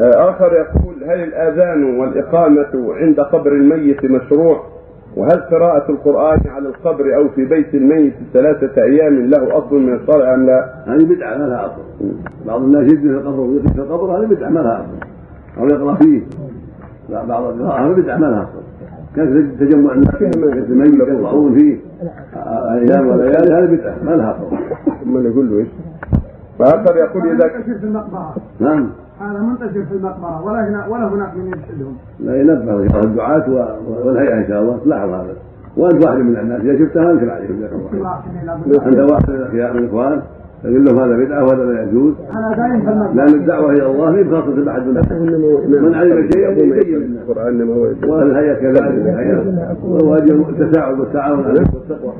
آه، آخر يقول هل الآذان والإقامة عند قبر الميت مشروع؟ وهل قراءة القرآن على القبر أو في بيت الميت ثلاثة أيام له أصل من الشرع أم لا؟ هذه بدعة ما لها أصل. بعض الناس يجلس في القبر ويقف في القبر هذه بدعة ما لها أصل. أو يقرأ فيه. لا بعض القراءة هذه بدعة ما لها أصل. كان تجمع الناس؟ في بيت الميت يقرؤون فيه. أيام وليالي هذه بدعة ما لها أصل. ثم يقول له إيش؟ فآخر يقول إذا منتشر في المقبرة. نعم. هذا منتشر في المقبرة. ولا هنا ولا هناك من يرشدهم لا ينبه الدعاة و- والهيئة إن شاء الله. تلاحظ هذا. وأنت واحد من الناس. إذا شفتها أنكر عليهم جزاك الله خير. أنت واحد من الإخوان. تقول لهم هذا بدعة وهذا لا يجوز. أنا دايم في المقبرة. لأن الدعوة إلى الله هي بخاصة أحد من الناس. من علم شيئا يبين هو والهيئة كذلك. الهيئة وواجب التساعد والتعاون على التقوى